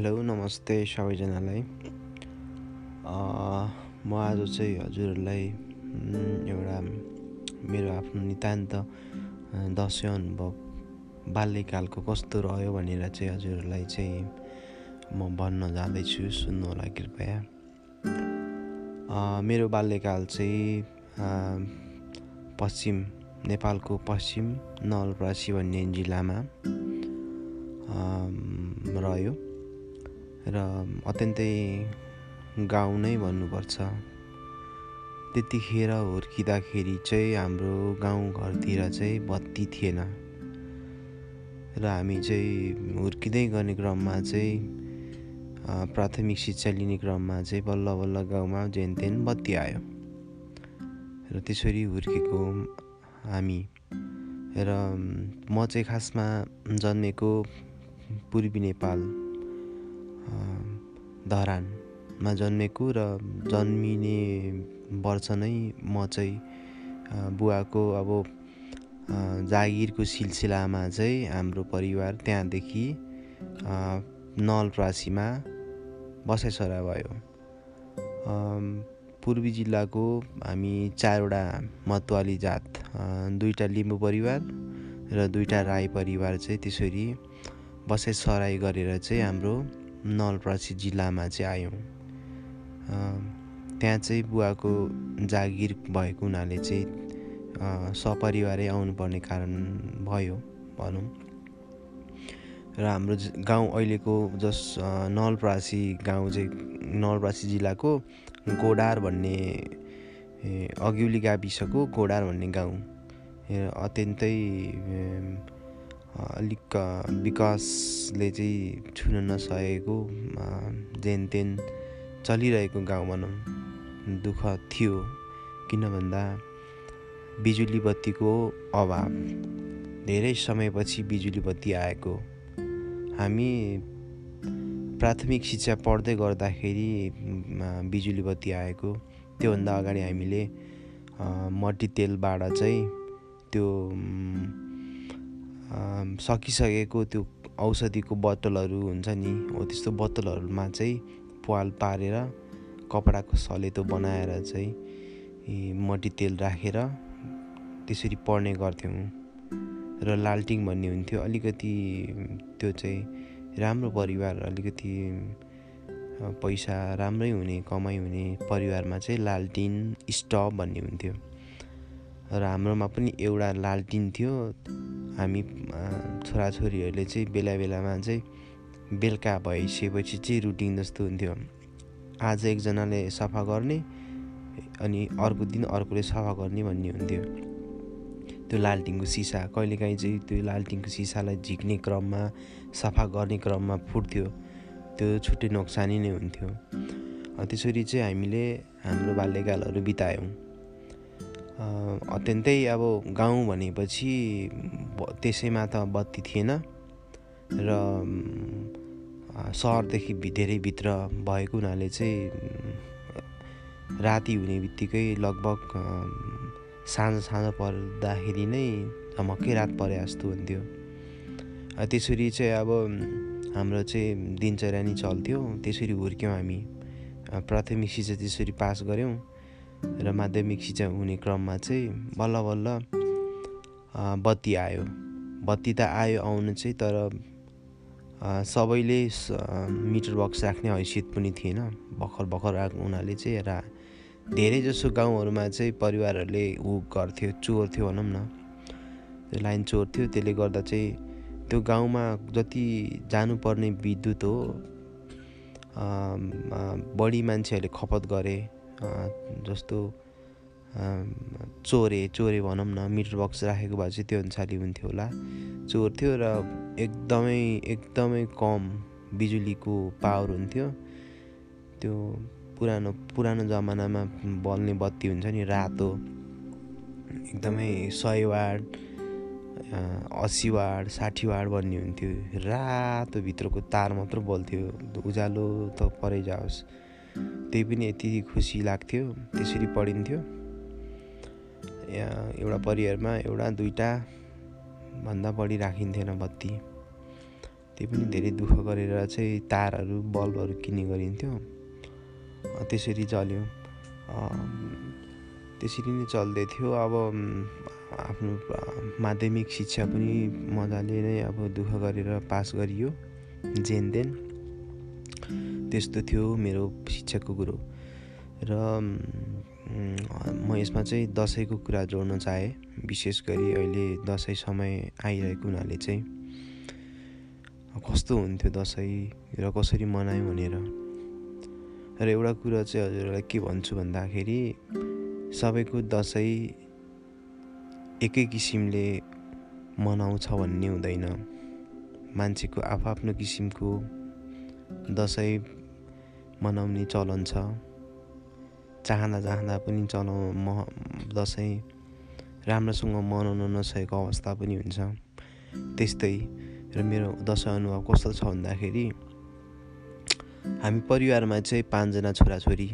Hello नमस्ते सबैजनालाई। म आज चाहिँ हजुरहरूलाई एउटा मेरो आफ्नो नितान्त दसैँ अनुभव बाल्यकालको कस्तो रह्यो भनेर चाहिँ हजुरहरूलाई चाहिँ म भन्न जाँदैछु सुन्नु होला कृपया। मेरो बाल्यकाल चाहिँ पश्चिम नेपालको पश्चिम नवलपरासी भन्ने जिल्लामा रह्यो। र अत्यन्तै गाउँ नै भन्नुपर्छ। त्यतिखेर हुर्किँदाखेरि चाहिँ हाम्रो गाउँघरतिर चाहिँ बत्ती थिएन। र हामी चाहिँ हुर्किँदै गर्ने क्रममा चाहिँ प्राथमिक शिक्षा लिने क्रममा चाहिँ बल्ल बल्ल गाउँमा जेन तेन बत्ती आयो। र त्यसरी हुर्केको हामी। र म चाहिँ खासमा जन्मेको पूर्वी नेपाल। धरानमा जन्मेको र जन्मिने वर्ष नै म चाहिँ बुवाको अब जागिरको सिलसिलामा चाहिँ हाम्रो परिवार त्यहाँदेखि नलप्रासीमा बसाइसरा भयो। पूर्वी जिल्लाको हामी चारवटा मतवाली जात दुईवटा लिम्बू परिवार र दुईवटा राई परिवार चाहिँ त्यसरी बसाइसराई गरेर चाहिँ हाम्रो नलप्रासी जिल्लामा चाहिँ आयौँ। त्यहाँ चाहिँ बुवाको जागिर भएको हुनाले चाहिँ सपरिवारै आउनुपर्ने कारण भयो भनौँ। र हाम्रो गाउँ अहिलेको जस नलप्रासी गाउँ चाहिँ नलप्रासी जिल्लाको गोडार भन्ने अघिउली गाविसको गोडार भन्ने गाउँ। अत्यन्तै अलिक विकासले चाहिँ छुन नसकेको जेन तेन चलिरहेको गाउँ भनौँ दुःख थियो। किन भन्दा बिजुली बत्तीको अभाव। धेरै समयपछि बिजुली बत्ती आएको। हामी प्राथमिक शिक्षा पढ्दै गर्दाखेरि बिजुली बत्ती आएको। त्योभन्दा अगाडि हामीले मट्टीतेलबाट चाहिँ त्यो सकिसकेको त्यो औषधिको बोतलहरू हुन्छ नि हो त्यस्तो बोतलहरूमा चाहिँ पाल पारेर कपडाको सलेतो बनाएर चाहिँ मट्टीतेल राखेर त्यसरी पढ्ने गर्थ्यौँ। र लालटिङ भन्ने हुन्थ्यो अलिकति त्यो चाहिँ राम्रो परिवार अलिकति पैसा राम्रै हुने कमाइ हुने परिवारमा चाहिँ लालटिन स्टप भन्ने हुन्थ्यो। र हाम्रोमा पनि एउटा लालटिन थियो। हामी छोराछोरीहरूले चाहिँ बेला बेलामा चाहिँ बेलुका भइसकेपछि चाहिँ रुटिन जस्तो हुन्थ्यो। आज एकजनाले सफा गर्ने अनि अर्को दिन अर्कोले सफा गर्ने भन्ने हुन्थ्यो। त्यो लालटिनको सिसा कहिलेकाहीँ चाहिँ त्यो लालटिनको सिसालाई झिक्ने क्रममा सफा गर्ने क्रममा फुट्थ्यो। त्यो छुट्टै नोक्सानी नै हुन्थ्यो। त्यसरी चाहिँ हामीले हाम्रो बाल्यकालहरू बितायौँ। अत्यन्तै अब गाउँ भनेपछि त्यसैमा त बत्ती थिएन र सहरदेखि धेरै भित्र भएको हुनाले चाहिँ राति हुने बित्तिकै लगभग साँझ साँझ पर्दाखेरि नै झमक्कै रात परे जस्तो हुन्थ्यो। त्यसरी चाहिँ अब हाम्रो चाहिँ दिनचर्या नै चल्थ्यो। त्यसरी हुर्क्यौँ हामी। प्राथमिक शिक्षा त्यसरी पास गऱ्यौँ। र माध्यमिक शिक्षा हुने क्रममा चाहिँ बल्ल बल्ल बत्ती आयो। बत्ती त आयो आउनु चाहिँ तर सबैले मिटर बक्स राख्ने हैसियत पनि थिएन। भर्खर भर्खर आएको हुनाले चाहिँ र धेरै जसो गाउँहरूमा चाहिँ परिवारहरूले उ गर्थ्यो चोर्थ्यो भनौँ न। लाइन चोर्थ्यो त्यसले गर्दा चाहिँ त्यो गाउँमा जति जानुपर्ने विद्युत हो बढी मान्छेहरूले खपत गरे। जस्तो चोरे चोरे भनौँ न मिटर बक्स राखेको भए चाहिँ त्यो अनुसारले हुन्थ्यो होला। चोर्थ्यो र एकदमै एकदमै कम बिजुलीको पावर हुन्थ्यो। त्यो पुरानो पुरानो जमानामा बल्ने बत्ती हुन्छ नि रातो एकदमै सय वाट अस्सी वाट साठी वाट भन्ने हुन्थ्यो। रातो भित्रको तार मात्र बल्थ्यो। उज्यालो त परै जाओस्। त्यही पनि यति खुसी लाग्थ्यो त्यसरी पढिन्थ्यो। एउटा परिवारमा एउटा दुइटा भन्दा बढी राखिन्थेन बत्ती। त्यही पनि धेरै दुःख गरेर चाहिँ तारहरू बल्बहरू किन्ने गरिन्थ्यो। त्यसरी चल्यो त्यसरी नै चल्दै थियो। अब आफ्नो माध्यमिक शिक्षा पनि मजाले नै अब दुःख गरेर पास गरियो जेन देन त्यस्तो थियो मेरो शिक्षाको कुरो। र म यसमा चाहिँ दसैँको कुरा जोड्न चाहेँ। विशेष गरी अहिले दसैँ समय आइरहेको हुनाले चाहिँ कस्तो हुन्थ्यो दसैँ र कसरी मनायो भनेर। र एउटा कुरा चाहिँ हजुरलाई के भन्छु भन्दाखेरि सबैको दसैँ एकै किसिमले मनाउँछ भन्ने हुँदैन। मान्छेको आफ्नो किसिमको दसैँ मनाउने चलन छ। चाहँदा चाहँदा पनि चलाउ म दसैँ राम्रोसँग मनाउन नसकेको अवस्था पनि हुन्छ। त्यस्तै र मेरो दसैँ अनुभव कस्तो छ भन्दाखेरि हामी परिवारमा चाहिँ पाँचजना छोराछोरी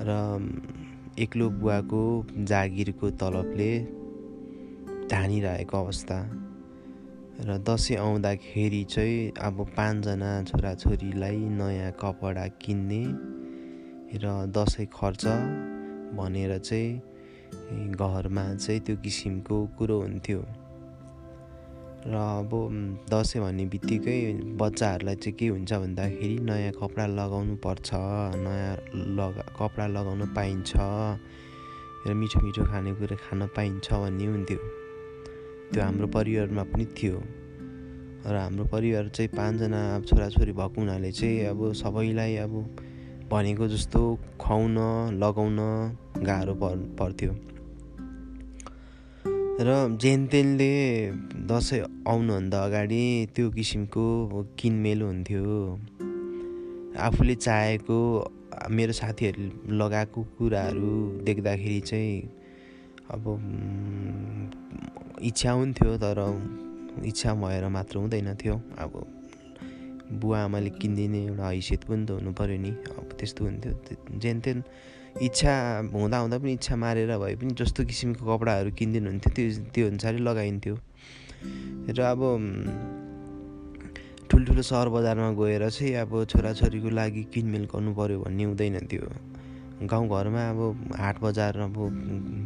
र एक्लो बुवाको जागिरको तलबले धानिरहेको अवस्था। र दसैँ आउँदाखेरि चाहिँ अब पाँचजना छोराछोरीलाई नयाँ कपडा किन्ने र दसैँ खर्च भनेर चाहिँ घरमा चाहिँ त्यो किसिमको कुरो हुन्थ्यो। र अब दसैँ भन्ने बित्तिकै बच्चाहरूलाई चाहिँ के हुन्छ भन्दाखेरि नयाँ कपडा लगाउनु पर्छ नयाँ लगा कपडा लगाउन पाइन्छ र मिठो मिठो खानेकुरा खान पाइन्छ भन्ने हुन्थ्यो। त्यो हाम्रो परिवारमा पनि थियो। र हाम्रो परिवार चाहिँ पाँचजना छोराछोरी भएको हुनाले चाहिँ अब सबैलाई अब भनेको जस्तो खुवाउन लगाउन गाह्रो पर पर्थ्यो। र जेनतेनले दसैँ आउनुभन्दा अगाडि त्यो किसिमको किनमेल हुन्थ्यो। आफूले चाहेको मेरो साथीहरूले लगाएको कुराहरू देख्दाखेरि चाहिँ अब इच्छा हुन्थ्यो तर इच्छा भएर मात्र हुँदैन थियो। अब बुवा आमाले किनिदिने एउटा हैसियत पनि त हुनु पऱ्यो नि। अब त्यस्तो हुन्थ्यो। जेन तेन इच्छा हुँदा हुँदा पनि इच्छा मारेर भए पनि जस्तो किसिमको कपडाहरू किनिदिनु हुन्थ्यो त्यो त्यो अनुसारै लगाइन्थ्यो। र अब ठुल्ठुलो सहर बजारमा गएर चाहिँ अब छोराछोरीको लागि किनमेल गर्नु पऱ्यो भन्ने हुँदैन थियो। गाउँघरमा अब हाट बजार अब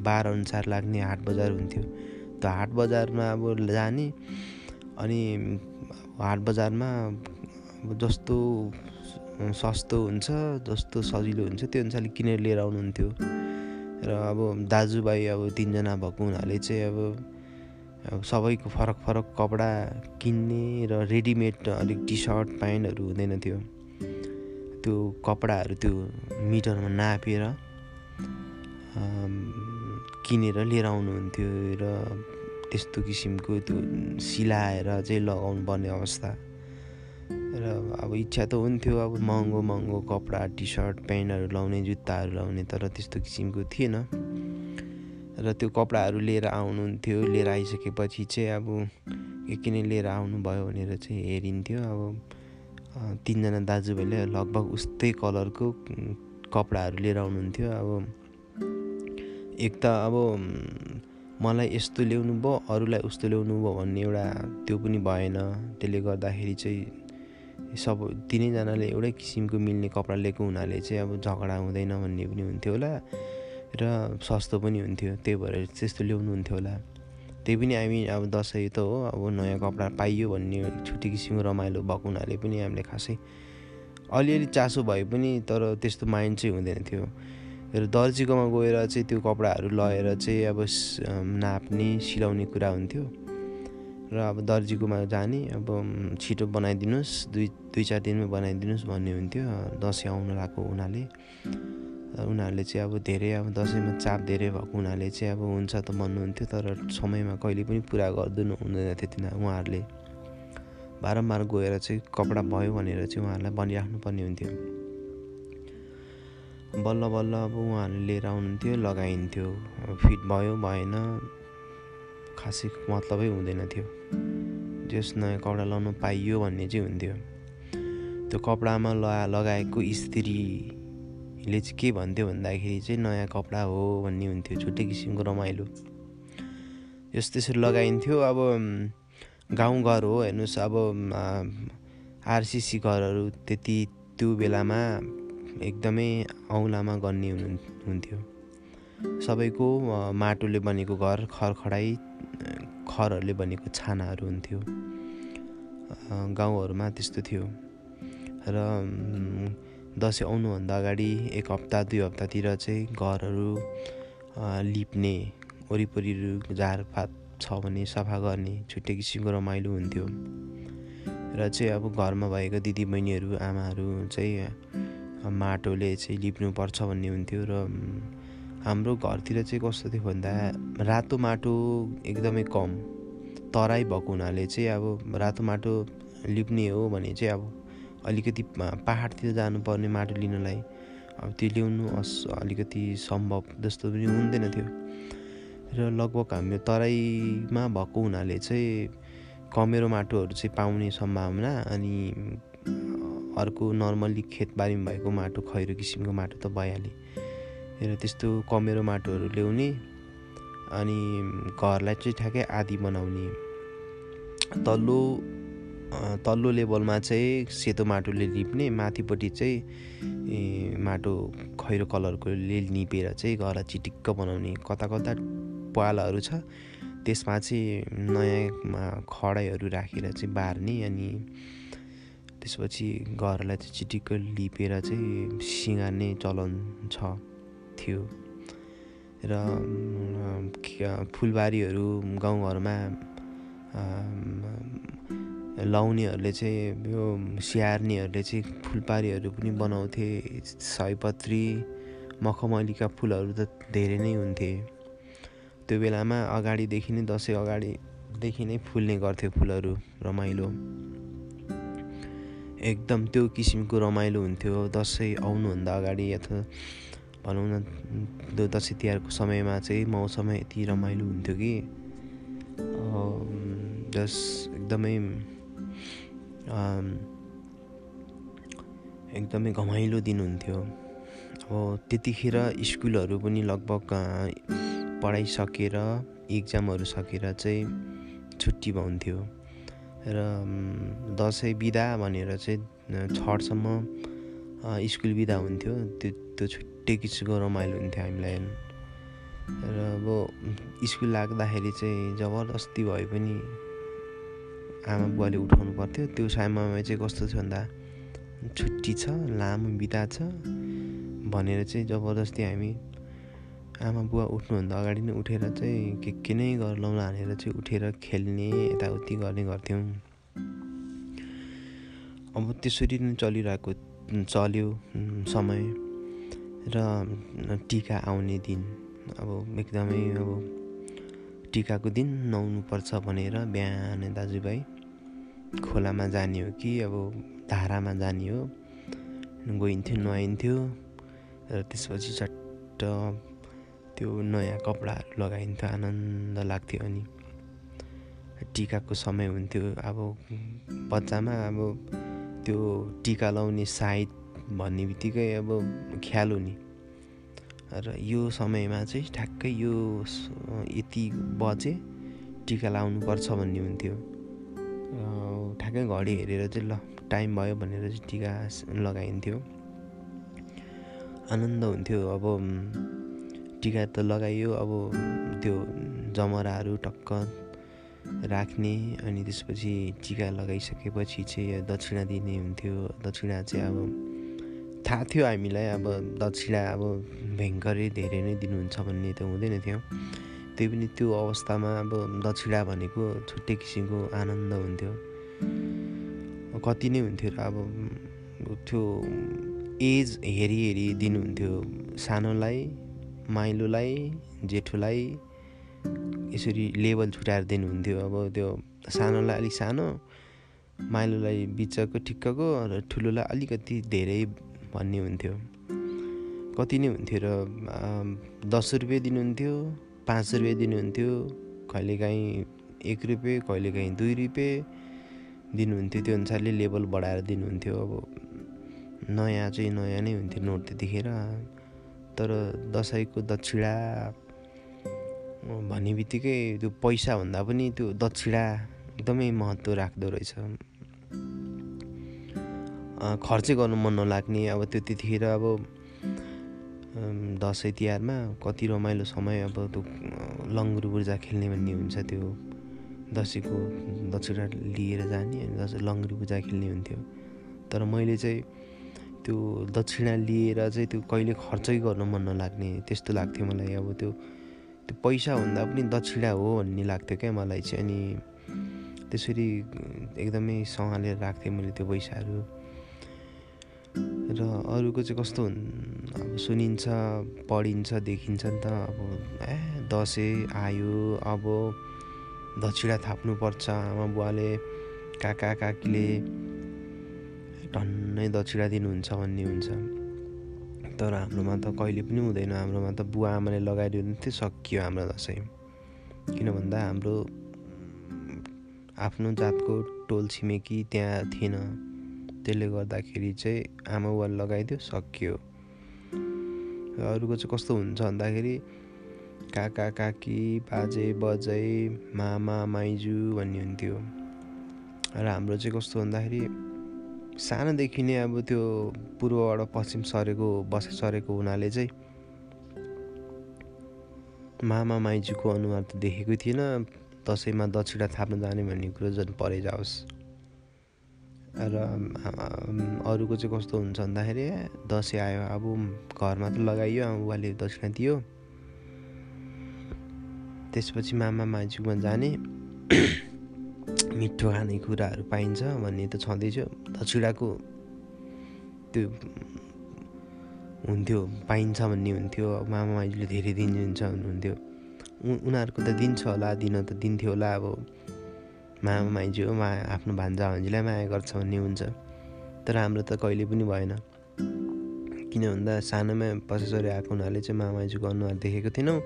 बार अनुसार लाग्ने हाट बजार हुन्थ्यो। हाट बजारमा अब जाने अनि हाट बजारमा जस्तो सस्तो हुन्छ जस्तो सजिलो हुन्छ त्यो अनुसारले किनेर लिएर आउनुहुन्थ्यो। र अब दाजुभाइ अब तिनजना भएको हुनाले चाहिँ अब अब सबैको फरक फरक कपडा किन्ने र रेडिमेड अलिक टी सर्ट प्यान्टहरू हुँदैन थियो। त्यो कपडाहरू त्यो मिटरमा नापेर किनेर लिएर आउनुहुन्थ्यो र त्यस्तो किसिमको त्यो सिलाएर चाहिँ लगाउनु पर्ने अवस्था। र अब इच्छा त हुन्थ्यो अब महँगो महँगो कपडा टी सर्ट प्यान्टहरू लाउने जुत्ताहरू लाउने तर त्यस्तो किसिमको थिएन। र त्यो कपडाहरू लिएर आउनुहुन्थ्यो लिएर आइसकेपछि चाहिँ अब के के नै लिएर आउनुभयो भनेर चाहिँ हेरिन्थ्यो। अब तिनजना दाजुभाइले लगभग उस्तै कलरको कपडाहरू लिएर आउनुहुन्थ्यो। अब एक त अब मलाई यस्तो ल्याउनु भयो अरूलाई उस्तो ल्याउनु भयो भन्ने एउटा त्यो पनि भएन। त्यसले गर्दाखेरि चाहिँ सब तिनैजनाले एउटै किसिमको मिल्ने कपडा लिएको हुनाले चाहिँ अब झगडा हुँदैन भन्ने पनि हुन्थ्यो होला र सस्तो पनि हुन्थ्यो त्यही भएर त्यस्तो ल्याउनु हुन्थ्यो होला। त्यही पनि हामी अब दसैँ त हो अब नयाँ कपडा पाइयो भन्ने छुट्टी किसिमको रमाइलो भएको हुनाले पनि हामीले खासै अलिअलि चासो भए पनि तर त्यस्तो माइन्ड चाहिँ हुँदैन थियो। र दर्जीकोमा गएर चाहिँ त्यो कपडाहरू लगेर चाहिँ अब नाप्ने सिलाउने कुरा हुन्थ्यो। र अब दर्जीकोमा जाने अब छिटो बनाइदिनुहोस् दुई दुई चार दिनमै बनाइदिनुहोस् भन्ने हुन्थ्यो दसैँ आउनु लागेको हुनाले। उनीहरूले चाहिँ अब धेरै अब दसैँमा चाप धेरै भएको हुनाले चाहिँ अब हुन्छ त भन्नुहुन्थ्यो तर समयमा कहिले पनि पुरा गरिदिनु हुँदैन थियो तिनीहरू उहाँहरूले। बारम्बार गएर चाहिँ कपडा भयो भनेर चाहिँ उहाँहरूलाई भनिराख्नु पर्ने हुन्थ्यो। बल्ल बल्ल अब उहाँहरूले लिएर आउनुहुन्थ्यो लगाइन्थ्यो। फिट भयो भएन खासै मतलबै हुँदैन थियो। जस नयाँ कपडा लाउनु पाइयो भन्ने चाहिँ हुन्थ्यो। त्यो कपडामा लगा लगाएको स्त्रीले चाहिँ के भन्थ्यो भन्दाखेरि चाहिँ नयाँ कपडा हो भन्ने हुन्थ्यो छुट्टै किसिमको रमाइलो। यस्तो त्यसरी लगाइन्थ्यो अब गाउँघर हो हेर्नुहोस् अब आरसिसी घरहरू त्यति त्यो बेलामा एकदमै औँलामा हुनु हुन्थ्यो। सबैको माटोले बनेको घर खरखडाइ खरहरूले बनेको छानाहरू हुन्थ्यो। गाउँहरूमा त्यस्तो थियो। र दसैँ आउनुभन्दा अगाडि एक हप्ता दुई हप्तातिर चाहिँ घरहरू लिप्ने वरिपरि झारपात छ भने सफा गर्ने छुट्टै किसिमको रमाइलो हुन्थ्यो। र चाहिँ अब घरमा भएको दिदीबहिनीहरू आमाहरू चाहिँ माटोले चाहिँ लिप्नुपर्छ भन्ने हुन्थ्यो र हाम्रो घरतिर चाहिँ कस्तो थियो भन्दा रातो माटो एकदमै कम। तराई भएको हुनाले चाहिँ अब रातो माटो लिप्ने हो भने चाहिँ अब अलिकति पाहाडतिर जानुपर्ने माटो लिनलाई अब त्यो ल्याउनु अस अलिकति सम्भव जस्तो पनि हुँदैन थियो। र लगभग हाम्रो तराईमा भएको हुनाले चाहिँ कमेरो माटोहरू चाहिँ पाउने सम्भावना अनि अर्को नर्मल्ली खेतबारीमा भएको माटो खैरो किसिमको माटो त भइहाल्यो। र त्यस्तो कमेरो माटोहरू ल्याउने अनि घरलाई चाहिँ ठ्याक्कै आदि बनाउने। तल्लो तल्लो लेभलमा चाहिँ सेतो माटोले लिप्ने माथिपट्टि चाहिँ माटो खैरो कलरकोले लिपेर चाहिँ घरलाई चिटिक्क बनाउने कता कता पालाहरू छ। त्यसमा चाहिँ नयाँ खडाइहरू राखेर चाहिँ बार्ने अनि त्यसपछि घरलाई चाहिँ चिटिक्क लिपेर चाहिँ सिँगार्ने चलन छ थियो। र फुलबारीहरू गाउँघरमा लाउनेहरूले चाहिँ यो स्याहार्नेहरूले चाहिँ फुलबारीहरू पनि बनाउँथे। सयपत्री मखमलीका फुलहरू त धेरै नै हुन्थे। त्यो बेलामा अगाडिदेखि नै दसैँ अगाडिदेखि नै फुल्ने गर्थ्यो फुलहरू रमाइलो। एकदम त्यो किसिमको रमाइलो हुन्थ्यो। दसैँ आउनुभन्दा अगाडि अथवा भनौँ न त्यो दसैँ तिहारको समयमा चाहिँ मौसमै यति रमाइलो हुन्थ्यो कि। जस एकदमै एकदमै घमाइलो दिन हुन्थ्यो। अब त्यतिखेर स्कुलहरू पनि लगभग पढाइसकेर इक्जामहरू सकेर चाहिँ छुट्टी हुन्थ्यो र दसैँ बिदा भनेर चाहिँ छठसम्म स्कुल बिदा हुन्थ्यो। त्यो त्यो छुट्टै किसिमको रमाइलो हुन्थ्यो हामीलाई र अब स्कुल लाग्दाखेरि चाहिँ जबरजस्ती भए पनि आमा बुवाले उठाउनु पर्थ्यो। त्यो समयमा चाहिँ कस्तो थियो भन्दा छुट्टी छ लामो बिदा छ भनेर चाहिँ जबरजस्ती हामी आमा बुवा उठ्नुभन्दा अगाडि नै उठेर चाहिँ के के नै गर्लौँ हानेर चाहिँ उठेर खेल्ने यताउति गर्ने गर्थ्यौँ। अब त्यसरी नै चलिरहेको चल्यो समय र टिका आउने दिन। अब एकदमै अब टिकाको दिन नुहाउनुपर्छ भनेर बिहान दाजुभाइ खोलामा जाने हो कि अब धारामा जाने हो। गइन्थ्यो नुहाइन्थ्यो र त्यसपछि चट्ट त्यो नयाँ कपडाहरू लगाइन्थ्यो आनन्द लाग्थ्यो अनि टिकाको समय हुन्थ्यो। अब बच्चामा अब त्यो टिका लाउने साइड भन्ने बित्तिकै अब ख्याल हुने। र यो समयमा चाहिँ ठ्याक्कै यो यति बजे टिका लाउनुपर्छ भन्ने हुन्थ्यो। ठ्याक्कै घडी हेरेर चाहिँ ल टाइम भयो भनेर चाहिँ टिका लगाइन्थ्यो। आनन्द हुन्थ्यो। अब टिका त लगाइयो अब त्यो जमराहरू टक्क राख्ने अनि त्यसपछि टिका लगाइसकेपछि चाहिँ दक्षिणा दिने हुन्थ्यो। दक्षिणा चाहिँ अब थाहा थियो हामीलाई अब दक्षिणा अब भयङ्करै धेरै नै दिनुहुन्छ भन्ने त हुँदैन थियो। त्यही पनि त्यो अवस्थामा अब दक्षिणा भनेको छुट्टै किसिमको आनन्द हुन्थ्यो। कति नै हुन्थ्यो र अब त्यो एज हेरी हेरी दिनुहुन्थ्यो सानोलाई। माइलोलाई जेठोलाई यसरी लेभल छुट्याएर दिनुहुन्थ्यो। अब त्यो सानोलाई अलिक सानो माइलोलाई बिचको ठिक्कको र ठुलोलाई अलिकति धेरै भन्ने हुन्थ्यो। कति नै हुन्थ्यो र दस रुपियाँ दिनुहुन्थ्यो पाँच रुपियाँ दिनुहुन्थ्यो कहिलेकाहीँ एक रुपियाँ कहिलेकाहीँ दुई रुपियाँ दिनुहुन्थ्यो। त्यो अनुसारले लेभल बढाएर दिनुहुन्थ्यो। अब नयाँ चाहिँ नयाँ नै हुन्थ्यो नोट त्यतिखेर। तर दसैँको दक्षिणा भन्ने बित्तिकै त्यो पैसा भन्दा पनि त्यो दक्षिणा एकदमै महत्त्व राख्दो रहेछ। खर्चै गर्नु मन नलाग्ने अब त्यो त्यतिखेर अब दसैँ तिहारमा कति रमाइलो समय अब त्यो लङ्गुर बुर्जा खेल्ने भन्ने हुन्छ त्यो। दसैँको दक्षिणा लिएर जाने अनि दसैँ लङ्गुर बुर्जा खेल्ने हुन्थ्यो। तर मैले चाहिँ त्यो दक्षिणा लिएर चाहिँ त्यो कहिले खर्चै गर्नु मन नलाग्ने त्यस्तो लाग्थ्यो मलाई अब त्यो त्यो पैसा भन्दा पनि दक्षिणा हो भन्ने लाग्थ्यो क्या मलाई चाहिँ। अनि त्यसरी एकदमै सँगालेर राख्थेँ मैले त्यो पैसाहरू। र अरूको चाहिँ कस्तो हुन् अब सुनिन्छ पढिन्छ देखिन्छ नि त अब ए दसैँ आयो अब दक्षिणा थाप्नुपर्छ आमा बुवाले काका काकीले टन्नै दक्षिणा दिनुहुन्छ भन्ने हुन्छ। तर हाम्रोमा त कहिले पनि हुँदैन। हाम्रोमा त बुवा आमाले लगाइदिनुहुन्थ्यो सकियो हाम्रो दसैँ। किन भन्दा हाम्रो आफ्नो जातको टोल छिमेकी त्यहाँ थिएन। त्यसले गर्दाखेरि चाहिँ आमा बुवाले लगाइदियो सकियो। अरूको चाहिँ कस्तो हुन्छ भन्दाखेरि काका काकी बाजे बजै मामा माइजू भन्ने हुन्थ्यो। र हाम्रो चाहिँ कस्तो भन्दाखेरि सानोदेखि नै अब त्यो पूर्वबाट पश्चिम सरेको बसे सरेको हुनाले चाहिँ मामा माइजूको अनुहार त देखेको थिएन। दसैँमा दक्षिणा थाप्न जाने भन्ने कुरो झन् परै जाओस्। र अरूको चाहिँ कस्तो हुन्छ भन्दाखेरि दसैँ आयो अब घरमा त लगाइयो आमा बुवाले दक्षिणा दियो। त्यसपछि मामा माइजूमा जाने। मिठो खानेकुराहरू पाइन्छ भन्ने त छँदैछ। दक्षिणाको त्यो हुन्थ्यो पाइन्छ भन्ने हुन्थ्यो। मामा माइजूले धेरै दिनुहुन्छ भन्नुहुन्थ्यो। उनीहरूको त दिन्छ होला दिन त दिन्थ्यो होला। अब मामा माइजू मा आफ्नो भान्जा भान्जीलाई माया गर्छ भन्ने हुन्छ। तर हाम्रो त कहिले पनि भएन। किन भन्दा सानोमा पसेसरी आएको हुनाले चाहिँ मामा माइजूको अनुहार देखेको थिएनौँ।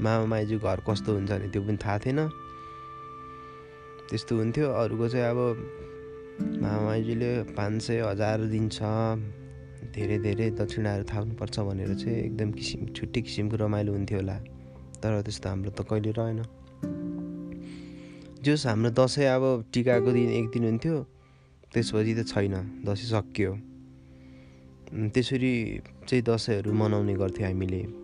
मामा माइजू घर कस्तो हुन्छ भने त्यो पनि थाहा थिएन। त्यस्तो हुन्थ्यो। अरूको चाहिँ अब मामा माइजूले पाँच सय हजार दिन्छ। धेरै धेरै दक्षिणाहरू थाप्नुपर्छ भनेर चाहिँ एकदम किसिम छुट्टै किसिमको रमाइलो हुन्थ्यो होला। तर त्यस्तो हाम्रो त कहिले रहेन। जोस् हाम्रो दसैँ अब टिकाको दिन एक दिन हुन्थ्यो त्यसपछि त छैन दसैँ सकियो। त्यसरी चाहिँ दसैँहरू मनाउने गर्थ्यो हामीले।